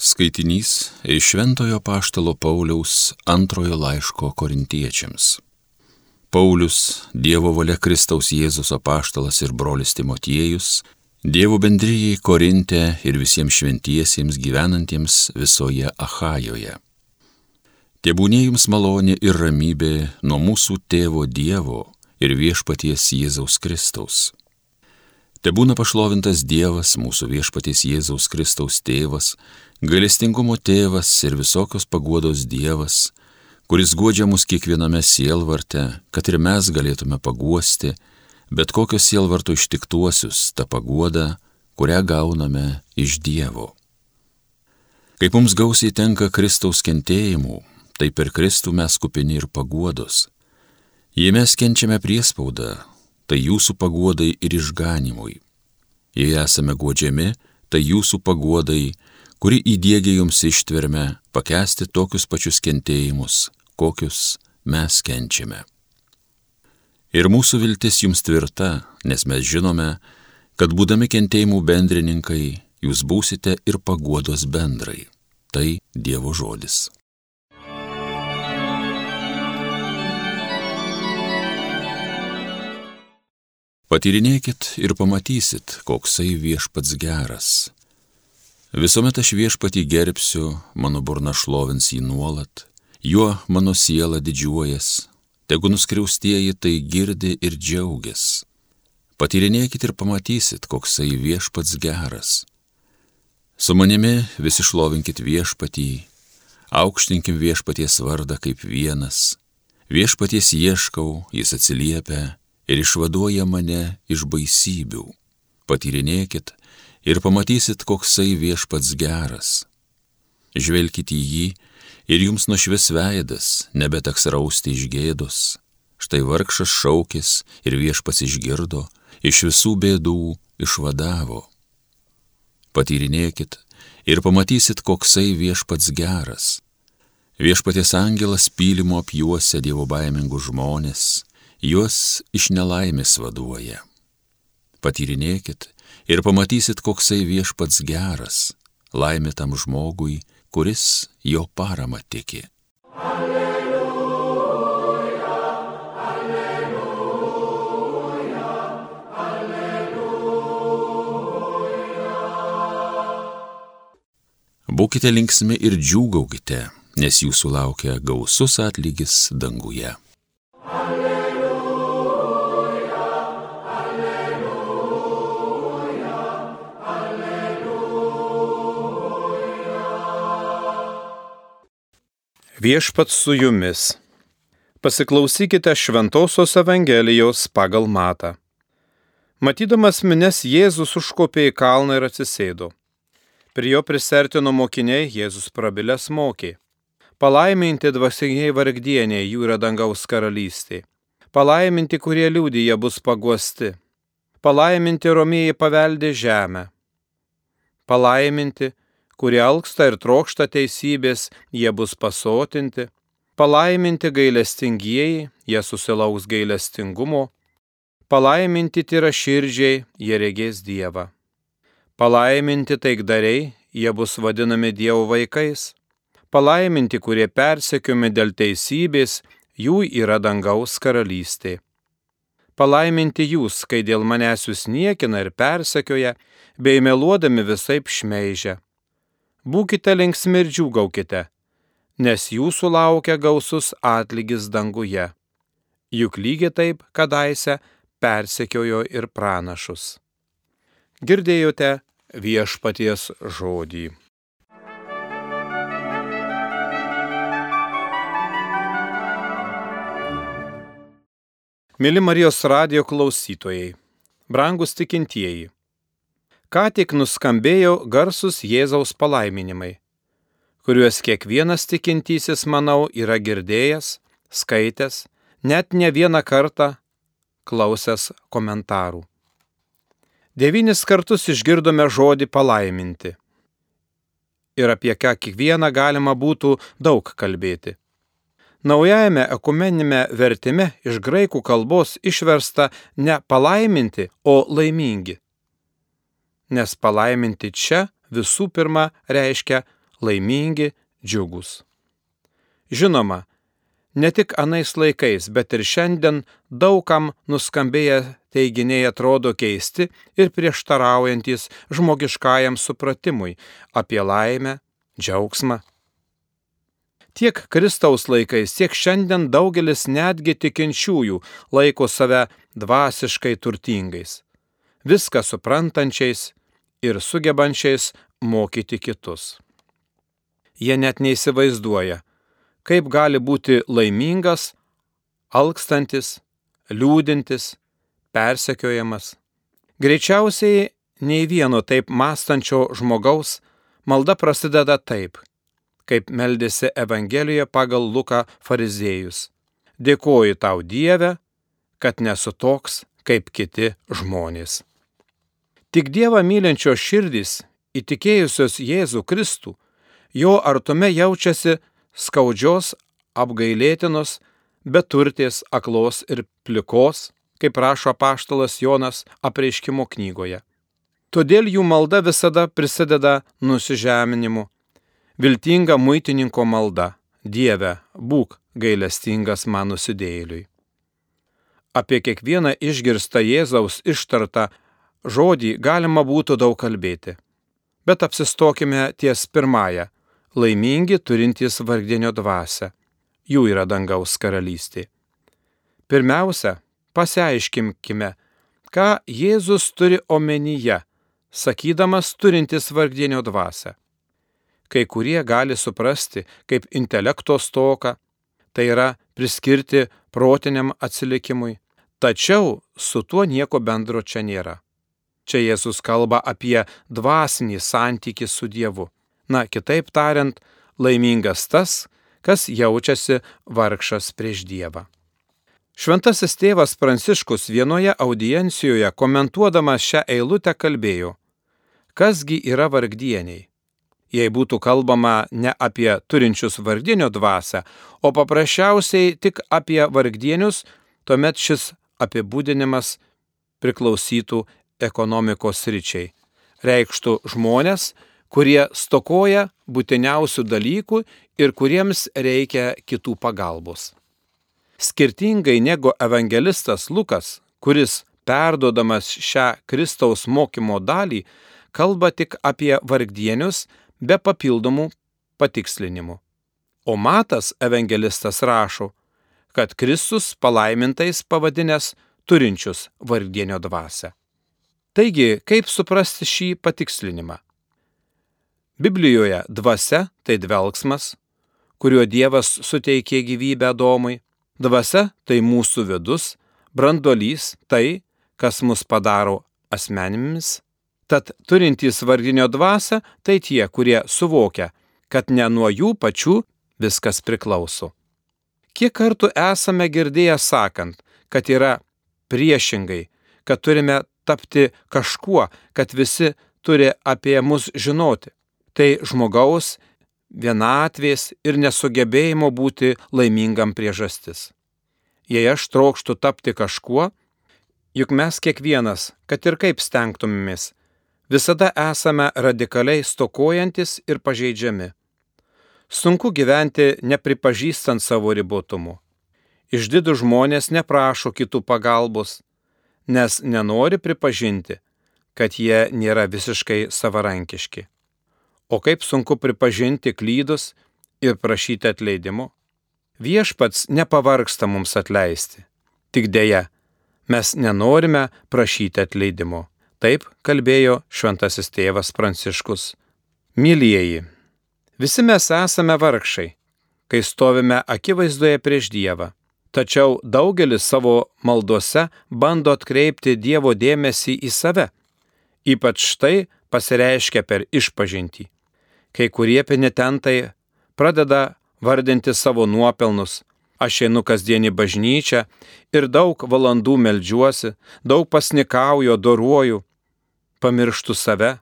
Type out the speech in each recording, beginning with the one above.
Skaitinys iš Šventojo Paštalo Pauliaus antrojo laiško korintiečiams. Paulius, Dievo valia Kristaus Jėzus apaštalas ir brolis Timotiejus, Dievo bendryjei Korinte ir visiems šventiesiems gyvenantiems visoje Ahajoje. Tebūnė jums malonė ir ramybė nuo mūsų tėvo Dievo ir viešpaties Jėzaus Kristaus. Te būna pašlovintas Dievas, mūsų viešpaties Jėzaus Kristaus tėvas, gailestingumo tėvas ir visokios paguodos Dievas, kuris godžia mus kiekviename sielvarte, kad ir mes galėtume paguosti, bet kokios sielvarto ištiktuosius tą paguodą, kurią gauname iš Dievo. Kaip mums gausiai tenka Kristaus kentėjimų, tai per Kristų mes kupini ir paguodos. Jei mes kenčiame priespaudą, tai jūsų paguodai ir išganimui. Jei esame godžiami, tai jūsų paguodai, kuri įdėgia jums ištverme pakesti tokius pačius kentėjimus, kokius mes kenčiame. Ir mūsų viltis jums tvirta, nes mes žinome, kad būdami kentėjimų bendrininkai, jūs būsite ir paguodos bendrai. Tai Dievo žodis. Patyrinėkit ir pamatysit, koksai viešpats geras. Visuomet aš viešpatį gerbsiu, mano burna šlovins jį nuolat, juo mano siela didžiuojas, tegu nuskriaustieji tai girdi ir džiaugias. Patyrinėkit ir pamatysit, koksai viešpats geras. Su manimi visi šlovinkit viešpatį, aukštinkim viešpaties vardą kaip vienas. Viešpaties ieškau, jis atsiliepia ir išvaduoja mane iš baisybių. Patyrinėkit ir pamatysit, koksai viešpats geras. Žvelkite į jį ir jums nušvis veidas, nebeteks rausti iš gėdos. Štai vargšas šaukės ir viešpats išgirdo, iš visų bėdų išvadavo. Patyrinėkit ir pamatysit, koksai viešpats geras. Viešpaties angelas pylimo apjuosia dievo baimingų žmonės, juos iš nelaimės vaduoja. Patyrinėkit ir pamatysit, koksai viešpats geras, laimė tam žmogui, kuris jo parama tiki. Alleluja, alleluja, alleluja. Būkite linksmi ir džiūgaukite, nes jūsų laukia gausus atlygis danguje. Viešpat su jumis. Pasiklausykite Šventojios Evangelijos pagal matą. Matydamas mines Jėzus užkopė į kalną ir atsisėdo. Prie jo prisertino mokiniai Jėzus prabilęs mokė. Palaiminti dvasiniai vargdieniai jų yra dangaus karalystė. Palaiminti, kurie liūdėje bus paguosti. Palaiminti romėjai paveldė žemę. Palaiminti, kurie alksta ir trokšta teisybės, jie bus pasotinti, palaiminti gailestingieji, jie susilauks gailestingumo, palaiminti tyra širdžiai, jie regės Dievą. Palaiminti taikdariai, jie bus vadinami Dievo vaikais. Palaiminti, kurie persekiumi dėl teisybės, jų yra dangaus karalystė. Palaiminti jūs, kai dėl manęs jūs niekina ir persekioja, bei meluodami visai šmeižia būkite linksmi ir džiūgaukite, nes jūsų laukia gausus atlygis danguje. Juk lygiai taip kadaise persekiojo ir pranašus. Girdėjote viešpaties žodį. Mili Marijos radio klausytojai, brangus tikintieji. Ką tik nuskambėjo garsus Jėzaus palaiminimai, kuriuos kiekvienas tikintysis, manau, yra girdėjęs, skaitęs, net ne vieną kartą klausęs komentarų. Devynis kartus išgirdome žodį palaiminti. Ir apie ką kiekvieną galima būtų daug kalbėti. Naujajame ekumeninėme vertime iš graikų kalbos išversta ne palaiminti, o laimingi nes palaiminti čia visų pirma reiškia laimingi, džiugus. Žinoma, ne tik anais laikais, bet ir šiandien daugam nuskambėję teiginiai atrodo keisti ir prieštaraujantis žmogiškajam supratimui apie laimę, džiaugsmą. Tiek Kristaus laikais, tiek šiandien daugelis netgi tikinčiųjų laiko save dvasiškai turtingais, viską suprantančiais ir sugebančiais mokyti kitus. Jie net neįsivaizduoja, kaip gali būti laimingas, alkstantis, liūdintis, persekiojamas. Greičiausiai nei vieno taip mąstančio žmogaus malda prasideda taip, kaip meldėsi Evangelijoje pagal Luką fariziejus. Dėkoju tau Dieve, kad nesu toks kaip kiti žmonės. Tik Dievą mylinčios širdys, įtikėjusios Jėzų Kristų, jo artume jaučiasi skaudžios, apgailėtinos, beturtės, aklos ir plikos, kaip rašo paštalas Jonas apreiškimo knygoje. Todėl jų malda visada prisideda nusižeminimu. Viltinga muitininko malda - Dieve, būk gailestingas man nusidėjėliui. Apie kiekvieną išgirstą Jėzaus ištartą žodį galima būtų daug kalbėti. Bet apsistokime ties pirmąją - laimingi turintys vargdienio dvasę. Jų yra dangaus karalystė. Pirmiausia, pasiaiškinkime, ką Jėzus turi omenyje, sakydamas turintis vargdienio dvasę. Kai kurie gali suprasti kaip intelekto stoką, tai yra priskirti protiniam atsilikimui, tačiau su tuo nieko bendro čia nėra. Čia Jėzus kalba apie dvasinį santykį su Dievu. Na, kitaip tariant, laimingas tas, kas jaučiasi vargšas prieš Dievą. Šventasis tėvas Pranciškus vienoje audiencijoje komentuodamas šią eilutę kalbėjo, kasgi yra vargdieniai. Jei būtų kalbama ne apie turinčius vargdienio dvasę, o paprasčiausiai tik apie vargdienius, tuomet šis apibūdinimas priklausytų ekonomikos ryčiai. Reikštų žmonės, kurie stokoja būtiniausių dalykų ir kuriems reikia kitų pagalbos. Skirtingai negu evangelistas Lukas, kuris perdodamas šią Kristaus mokymo dalį, kalba tik apie vargdienius be papildomų patikslinimų. O Matas evangelistas rašo, kad Kristus palaimintais pavadinęs turinčius vargdienio dvasę. Taigi, kaip suprasti šį patikslinimą? Biblijoje dvasia tai dvelgsmas, kuriuo Dievas suteikė gyvybę Domui, Dvasia tai mūsų vidus, brandolys tai, kas mus padaro asmenimis. Tad turintys vardinio dvasę tai tie, kurie suvokia, kad ne nuo jų pačių viskas priklauso. Kiek kartų esame girdėję sakant, kad yra priešingai, kad turime tapti kažkuo, kad visi turi apie mus žinoti. Tai žmogaus vienatvės ir nesugebėjimo būti laimingam priežastis. Jei aš trokštų tapti kažkuo, juk mes kiekvienas, kad ir kaip stengtumėmės, visada esame radikaliai stokojantis ir pažeidžiami. Sunku gyventi nepripažįstant savo ribotumų. Išdidų žmonės neprašo kitų pagalbos, nes nenori pripažinti, kad jie nėra visiškai savarankiški. O kaip sunku pripažinti klydus ir prašyti atleidimo? Viešpats nepavargsta mums atleisti. Tik dėja, mes nenorime prašyti atleidimo. Taip kalbėjo šventasis tėvas Pranciškus. Mylieji, visi mes esame vargšai, kai stovime akivaizdoje prieš Dievą. Tačiau daugelis savo maldose bando atkreipti Dievo dėmesį į save. Ypač tai pasireiškia per išpažinti kai kurie penitentai pradeda vardinti savo nuopelnus. Aš einu kasdienį bažnyčią ir daug valandų melžiuosi, daug pasnikauju, doruoju, pamirštu save,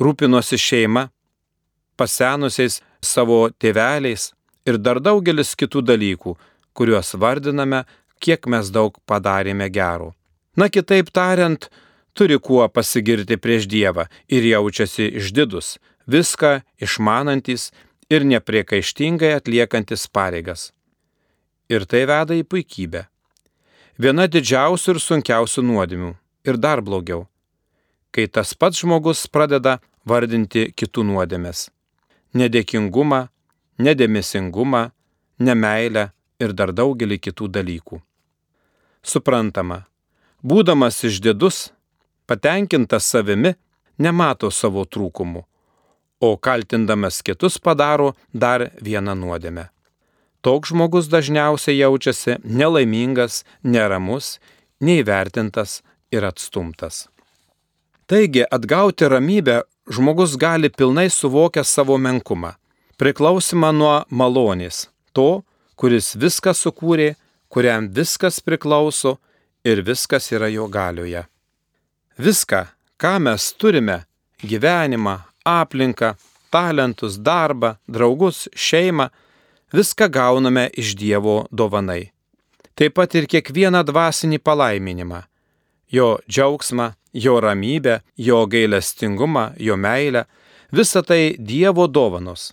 rūpinuosi šeima, pasenusiais savo tėveliais ir dar daugelis kitų dalykų, kuriuos vardiname, kiek mes daug padarėme gero. Na kitaip tariant, turi kuo pasigirti prieš Dievą ir jaučiasi išdidus, viską išmanantis ir nepriekaištingai atliekantis pareigas. Ir tai veda į puikybę. Viena didžiausių ir sunkiausių nuodėmių. Ir dar blogiau. Kai tas pats žmogus pradeda vardinti kitų nuodėmės. Nedėkingumą, nedėmesingumą, nemailę ir dar daugelį kitų dalykų. Suprantama, būdamas išdidus, patenkintas savimi, nemato savo trūkumų, o kaltindamas kitus padaro dar vieną nuodėmę. Toks žmogus dažniausiai jaučiasi nelaimingas, neramus, neįvertintas ir atstumtas. Taigi atgauti ramybę žmogus gali pilnai suvokęs savo menkumą, priklausimą nuo malonės, to, kuris viską sukūrė, kuriam viskas priklauso ir viskas yra jo galioje. Viską, ką mes turime - gyvenimą, aplinką, talentus, darbą, draugus, šeimą - viską gauname iš Dievo dovanai. Taip pat ir kiekvieną dvasinį palaiminimą - jo džiaugsmą, jo ramybę, jo gailestingumą, jo meilę - visa tai Dievo dovanos.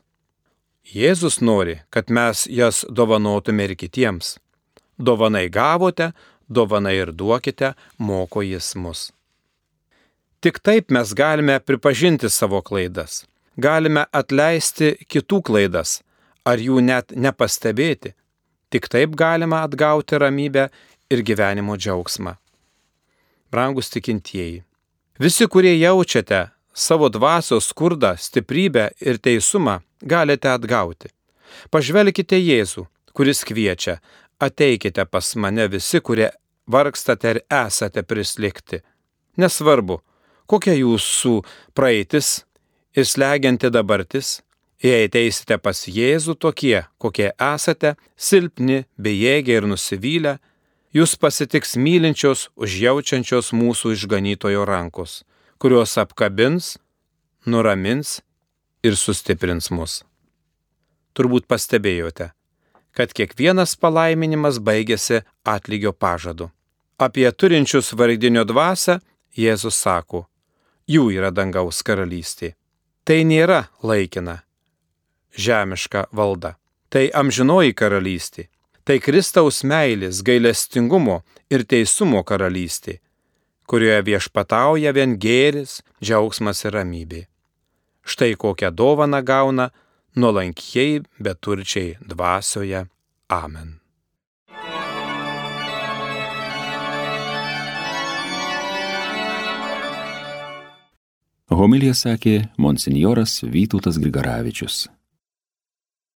Jėzus nori, kad mes jas dovanotume ir kitiems. Dovanai gavote, dovanai ir duokite, moko jis mus. Tik taip mes galime pripažinti savo klaidas, galime atleisti kitų klaidas, ar jų net nepastebėti. Tik taip galima atgauti ramybę ir gyvenimo džiaugsmą. Brangus tikintieji, visi, kurie jaučiate savo dvasios skurdą, stiprybę ir teisumą, galite atgauti. Pažvelkite Jėzų, kuris kviečia, ateikite pas mane visi, kurie vargstate ir esate prislėgti. Nesvarbu, kokia jūsų praeitis ir slegianti dabartis, jei ateisite pas Jėzų tokie, kokie esate, silpni, bejėgiai ir nusivylę, jūs pasitiks mylinčios, užjaučiančios mūsų išganytojo rankos, kurios apkabins, nuramins ir sustiprins mus. Turbūt pastebėjote, kad kiekvienas palaiminimas baigėsi atlygio pažadu. Apie turinčius vardinio dvasę Jėzus sako, jų yra dangaus karalystė. Tai nėra laikina, žemiška valda. Tai amžinoji karalystė. Tai Kristaus meilės, gailestingumo ir teisumo karalystė, kurioje viešpatauja vien gėris, džiaugsmas ir ramybė. Štai kokią dovaną gauna nuolankiai beturčiai dvasioje. Amen. Homilija sakė monsinjoras Vytautas Grigaravičius.